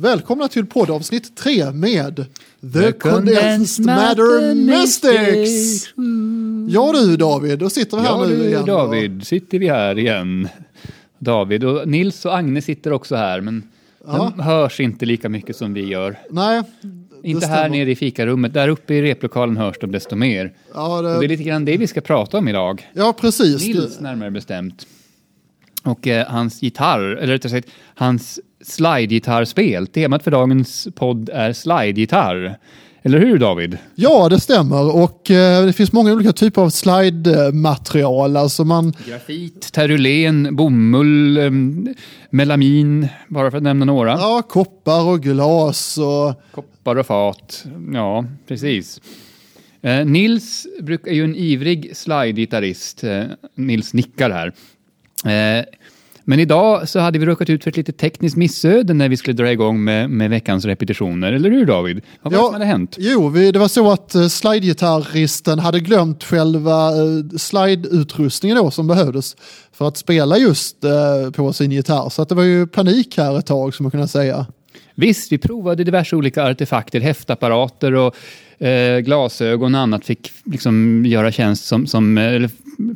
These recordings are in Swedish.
Välkomna till poddavsnitt 3 med The, Condensed Matter Mystics. Ja du David, då sitter vi här Ja nu du igen. David, sitter vi här igen. David och Nils och Agne sitter också här men Ja. de hörs inte lika mycket som vi gör. Nej, det Inte här stämmer. nere i fikarummet, där uppe i replokalen hörs de desto mer. Ja, Och det är det, lite grann det vi ska prata om idag. ja precis. Nils närmare bestämt. Och eh, hans gitarr, eller rättare sagt hans slide-gitarrspel. Temat för dagens podd är slide-gitarr. Eller hur David? Ja, det stämmer. Och eh, det finns många olika typer av slide-material. Alltså man, Grafit, terulén, bomull, em, melamin, bara för att nämna några. ja, koppar och glas och Koppar och fat. Ja, precis. Eh, Nils är ju en ivrig slide-gitarrist. Eh, Nils nickar här. Men idag så hade vi råkat ut för ett litet tekniskt missöde när vi skulle dra igång med, med veckans repetitioner. Eller hur David? Vad var det som hade hänt? Jo, vi, det var så att uh, slide-gitarristen hade glömt själva uh, slide-utrustningen då som behövdes för att spela just eh, på sin gitarr. Så att det var ju panik här ett tag som man kunna säga. Visst, vi provade diverse olika artefakter, häftapparater och eh, glasögon och annat fick liksom göra tjänst som, som eller,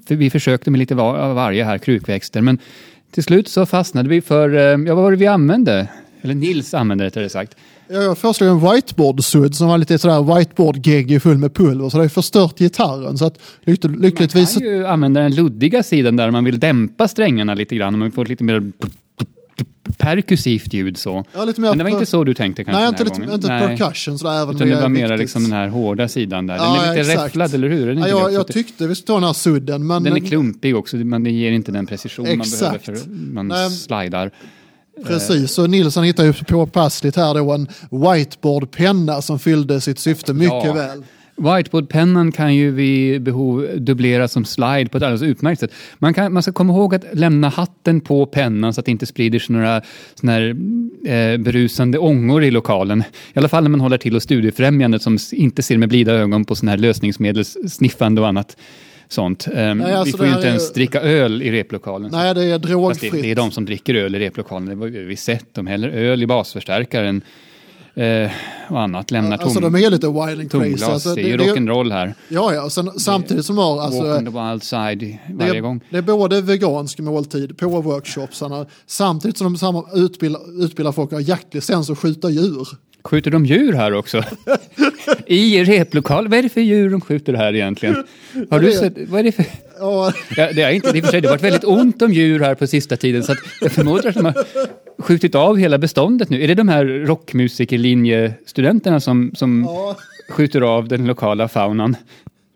för vi försökte med lite var, av varje här, krukväxter, men till slut så fastnade vi för, eh, ja vad var det vi använde? Eller Nils använde rättare sagt. Jag jag föreslog en whiteboard-sudd som var lite sådär whiteboard-gegg full med pulver så det har förstört gitarren. Så att lyck, Man lyckligtvis... kan ju använda den luddiga sidan där man vill dämpa strängarna lite grann och man får lite mer perkussivt ljud så. Ja, lite mer Men det var inte så du tänkte kanske Nej, den inte, här lite, gången? inte Nej. percussion sådär. Även Utan det var viktigt. liksom den här hårda sidan där. Den Ja, är lite exakt. räfflad, eller hur? Den, Ja, inte jag, jag tyckte vi skulle ta den här sudden men... den är klumpig också, men det ger inte den precision man behöver Exakt. för man Nej. slidar. Precis, så Nilsson hittade ju påpassligt här då en whiteboardpenna som fyllde sitt syfte mycket Ja. väl. Whiteboardpennan kan ju vid behov dubbleras som slide på ett alldeles utmärkt sätt. Man, kan, man ska komma ihåg att lämna hatten på pennan så att det inte sprider sig några såna här, eh, berusande ångor i lokalen. I alla fall när man håller till och studiefrämjandet som inte ser med blida ögon på såna här lösningsmedelssniffande och annat sånt. Eh, Nej, alltså vi får ju inte ens dricka öl i replokalen. Nej, det är Fast det, drogfritt. det är de som dricker öl i replokalen, det har vi sett. De häller öl i basförstärkaren eh, och annat. Lämnar tom, Alltså de är lite wild and crazy. Alltså, det är ju det, rock'n'roll här. ja, ja, och sen, samtidigt som har alltså, Walk on the wild side det, varje gång. är, det är både vegansk måltid på workshopsarna samtidigt som de samma- utbildar, utbildar folk att ha jaktlicens och skjuta djur. Skjuter de djur här också? I replokal? Vad är det för djur de skjuter här egentligen? Har du sett? Vad är det för... Ja, det är inte, i och för sig, det har varit väldigt ont om djur här på sista tiden så jag förmodar att de har skjutit av hela beståndet nu. Är det de här rockmusikerlinjestudenterna som, som ja, skjuter av den lokala faunan?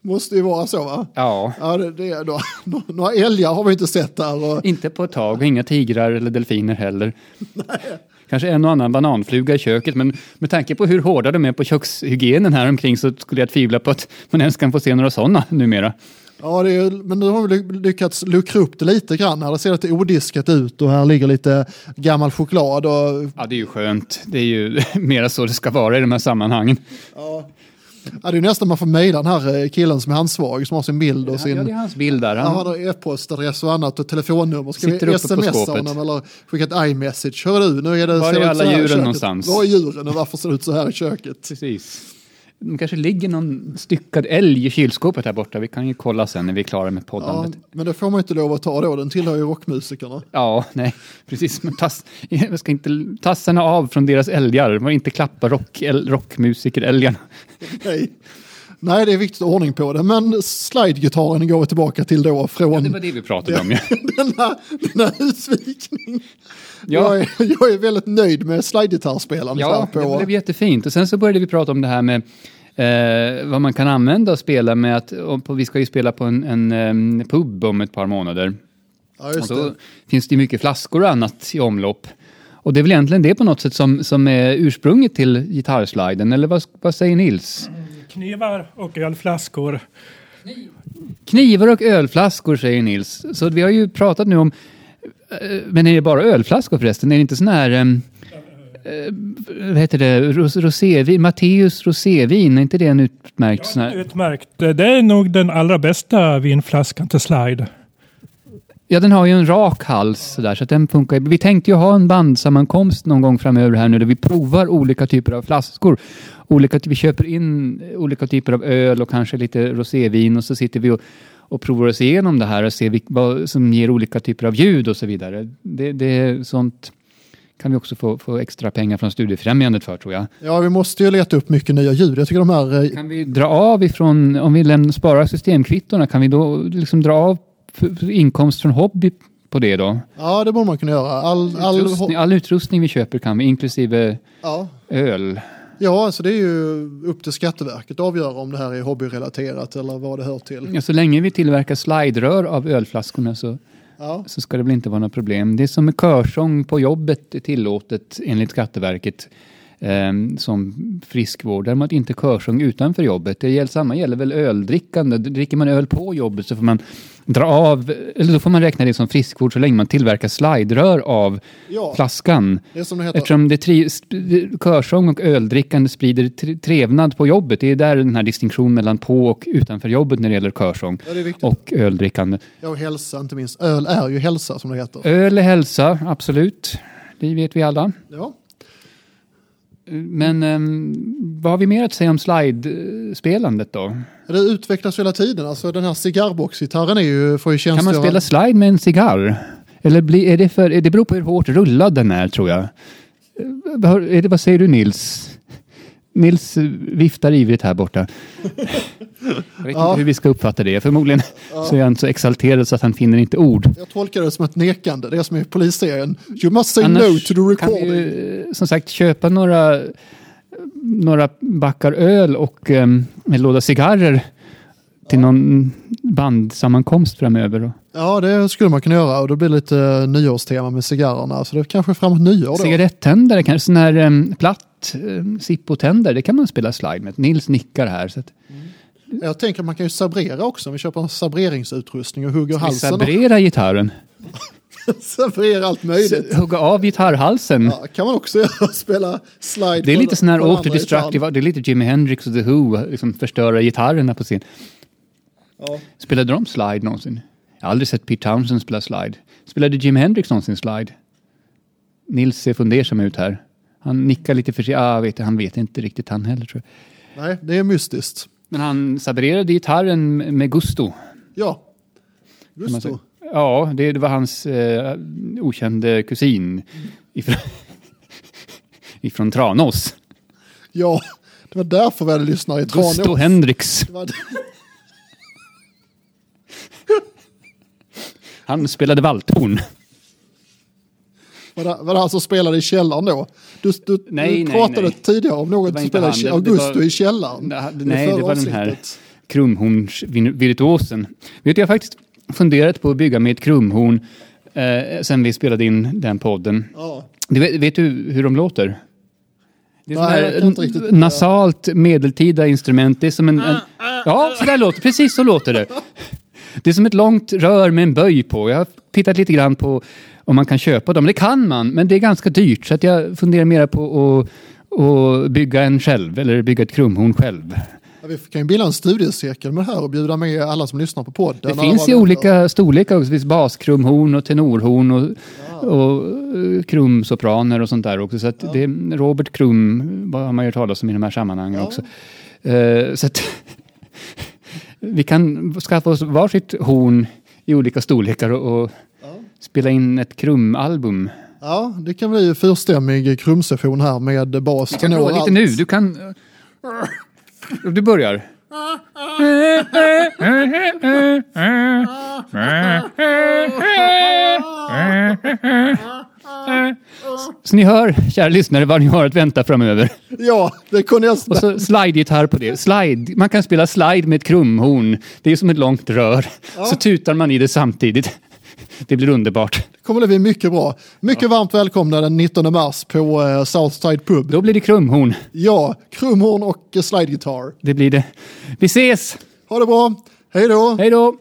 måste ju vara så va? Ja, Ja, det, det är då. Några älgar har vi inte sett där. Och, inte på ett tag och inga tigrar eller delfiner heller. Kanske en och annan bananfluga i köket, men med tanke på hur hårda de är på kökshygienen här omkring så skulle jag tvivla på att man ens kan få se några sådana numera. ja, det är, men nu har vi ly- lyckats luckra upp det lite grann. Här. Det ser lite odiskat ut och här ligger lite gammal choklad. Och, Ja, det är ju skönt. Det är ju mera så det ska vara i de här sammanhangen. ja, ja, det är nästan man får mejla den här eh, killen som är ansvarig som har sin bild och sin... Ja, det är hans bild där. Han, han har e-postadress och annat och telefonnummer. Ska Sitter vi smsa honom eller skicka ett iMessage? Hör du, nu är det, Var är alla djuren någonstans? Var är djuren och varför ser det ut så här i köket? Precis. De kanske ligger någon styckad älg i kylskåpet här borta. Vi kan ju kolla sen när vi är klara med Ja, poddandet. men det får man inte lov att ta då, den tillhör ju rockmusikerna. Ja, nej, precis. Men tass, jag ska inte tassarna av från deras älgar. Man inte klappa rock, rockmusiker-älgarna. Nej. Nej, det är viktigt att ordning på det. Men slidegitarren går vi tillbaka till då från Det var det vi pratade om. Ja. denna, denna utvikning. Ja. Jag, är, jag är väldigt nöjd med slidegitarrspelandet Ja, här på. det blev jättefint. Och sen så började vi prata om det här med eh, vad man kan använda och spela med. Att, och vi ska ju spela på en, en em, pub om ett par månader. ja, Och just då det. finns det mycket flaskor och annat i omlopp. Och det är väl egentligen det på något sätt som, som är ursprunget till gitarrsliden, eller vad, vad säger Nils? Knivar och ölflaskor. Knivar och ölflaskor säger Nils. Så vi har ju pratat nu om, eh, men är det bara ölflaskor förresten? Är det inte sån här, em, eh, vad heter det, Ros- rosévin, Matteus rosévin, är inte det en utmärkt sån här? Utmärkt. Det är nog den allra bästa vinflaskan till slide. Ja, den har ju en rak hals sådär, så den funkar. Vi tänkte ju ha en bandsammankomst någon gång framöver här nu där vi provar olika typer av flaskor. Olika, vi köper in olika typer av öl och kanske lite rosévin och så sitter vi och, och provar oss igenom det här och ser vad som ger olika typer av ljud och så vidare. Det, det är sånt kan vi också få, få extra pengar från Studiefrämjandet för tror jag. Ja, vi måste ju leta upp mycket nya ljud. Jag tycker de här... eh, Kan vi dra av ifrån, om vi lämnar, sparar systemkvittona, kan vi då liksom dra av inkomst från hobby på det då? Ja, det borde man kunna göra. All, all, Utrustning, all utrustning vi köper kan vi, inklusive ja. öl. Ja, alltså det är ju upp till Skatteverket att avgöra om det här är hobbyrelaterat eller vad det hör till. Ja, så länge vi tillverkar sliderör av ölflaskorna så, Ja, så ska det väl inte vara några problem. Det är som med körsång på jobbet är tillåtet enligt Skatteverket som friskvård. Däremot inte körsång utanför jobbet. Det gäller, samma gäller väl öldrickande. Dricker man öl på jobbet så får man dra av, eller då får man räkna det som friskvård så länge man tillverkar sliderör av ja flaskan. det är som det heter. Eftersom det tri, körsång och öldrickande sprider tre- trevnad på jobbet. Det är där den här distinktionen mellan på och utanför jobbet när det gäller körsång Ja, det och öldrickande. Ja, och hälsa inte minst. Öl är ju hälsa som det heter. Öl är hälsa, absolut. Det vet vi alla. Ja. Men ehm, vad har vi mer att säga om slide-spelandet då? Det utvecklas hela tiden. Alltså den här cigarrboxgitarren är ju, får ju Kan man tjänstgöra... spela slide med en cigarr? Eller blir, är det, för, det beror på hur hårt rullad den är tror jag. Eh, Är det, vad säger du Nils? Nils viftar ivrigt här borta. Jag vet Ja. inte hur vi ska uppfatta det. Förmodligen så är han så exalterad så att han finner inte ord. Jag tolkar det som ett nekande. Det är som i polisserien. You must say Annars no to the kan vi recording. eh, som sagt köpa några, några backar öl och um, en låda cigarrer till någon bandsammankomst framöver. Då. Ja, det skulle man kunna göra och då blir det lite nyårstema med cigarrerna. Så det är kanske framåt nyår då. Cigarettändare, kanske sån här um, platt um, Zippo-tändare, det kan man spela slide med. Nils nickar här. Så att, Jag tänker att man kan ju sabrera också. Om vi köper en sabreringsutrustning och hugger vi halsen. sabrera gitarren. sabrera allt möjligt. Hugga av gitarrhalsen. Ja, kan man också göra. Spela slide. Det är lite sån här gitarren. det är lite Jimi Hendrix och The Who, liksom förstöra gitarrerna på scen. Ja. Spelade de slide någonsin? Jag har aldrig sett Pete Townsend spela slide. Spelade Jimi Hendrix någonsin slide? Nils ser fundersam ut här. Han nickar lite för sig. Ah, vet, han vet inte riktigt han heller tror jag. Nej, det är mystiskt. Men han sabrerade gitarren med gusto. Ja. Gusto. Ja, det, det var hans eh, okände kusin ifrån, ifrån Tranås. Ja, det var därför vi hade lyssnare i Gusto Tranås. Hendrix. Det var- Han spelade valthorn. Var det, var det han som spelade i källaren då? Du, du, Nej, du nej, pratade nej. tidigare om någon var som spelade i Det- det Augusto i källaren. Nej, I Nej, det var den här krumhornsvirtuosen. Vet du, jag har faktiskt funderat på att bygga med ett krumhorn eh, sen vi spelade in den podden. Ja. Du vet, vet du hur de låter? Det är Nej, sån här riktigt- nasalt medeltida instrument. Det är som en... en ja, så där låter Precis så låter det. Det är som ett långt rör med en böj på. Jag har tittat lite grann på om man kan köpa dem. Det kan man, men det är ganska dyrt. Så att jag funderar mera på att, att bygga en själv, eller bygga ett krumhorn själv. Ja, vi kan ju bilda en studiecirkel med det här och bjuda med alla som lyssnar på podden. Det finns i olika storlekar också. Det finns baskrumhorn och tenorhorn och, och eh, krumsopraner och sånt där också. Så att det är Robert Krum har man hört talas om i de här sammanhangen Ja. också. Eh, så att vi kan skaffa oss varsitt horn i olika storlekar och, och spela in ett krumalbum. Ja, det kan bli fyrstämmig krumsession här med bas, tenor och lite allt. nu. Du kan... Du börjar. Så ni hör, kära lyssnare, vad ni har att vänta framöver. Ja, det kunde jag... Och så slide-gitarr på det. Slide. Man kan spela slide med ett krumhorn. Det är som ett långt rör. Så tutar man i det samtidigt. Det blir underbart. kommer det bli mycket bra. Mycket varmt välkomna den 19 mars på eh, Southside Pub. Då blir det krumhorn. Ja, krumhorn och eh, slidegitarr. Det blir det. Vi ses! Ha det bra, hej då! Hej då!